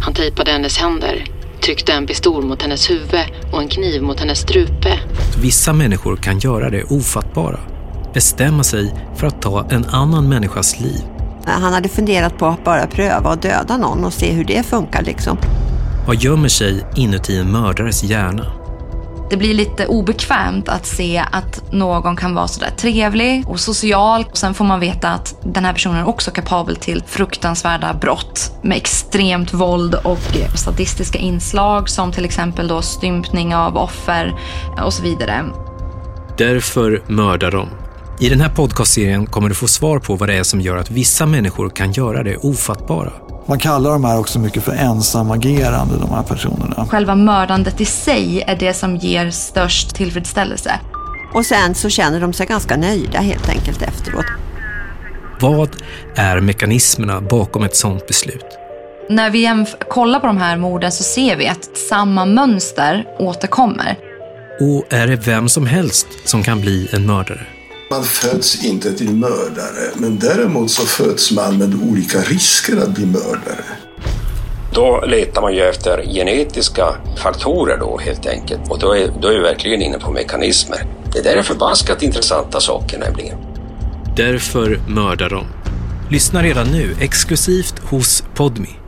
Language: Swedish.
Han tejpade hennes händer, tryckte en pistol mot hennes huvud och en kniv mot hennes strupe. Vissa människor kan göra det ofattbara. Bestämma sig för att ta en annan människas liv. Han hade funderat på att bara pröva att döda någon och se hur det funkar liksom. Vad gömmer sig inuti en mördares hjärna? Det blir lite obekvämt att se att någon kan vara sådär trevlig och social. Och sen får man veta att den här personen är också kapabel till fruktansvärda brott med extremt våld och sadistiska inslag som till exempel då stympning av offer och så vidare. Därför mördar de. I den här podcastserien kommer du få svar på vad det är som gör att vissa människor kan göra det ofattbara. Man kallar de här också mycket för ensamagerande, de här personerna. Själva mördandet i sig är det som ger störst tillfredsställelse. Och sen så känner de sig ganska nöjda helt enkelt efteråt. Vad är mekanismerna bakom ett sådant beslut? När vi kollar på de här morden så ser vi att samma mönster återkommer. Och är det vem som helst som kan bli en mördare? Man föds inte till mördare, men däremot så föds man med olika risker att bli mördare. Då letar man ju efter genetiska faktorer då helt enkelt. Och då är, då är vi verkligen inne på mekanismer. Det där är förbaskat intressanta saker nämligen. Därför mördar de. Lyssna redan nu exklusivt hos Podmi.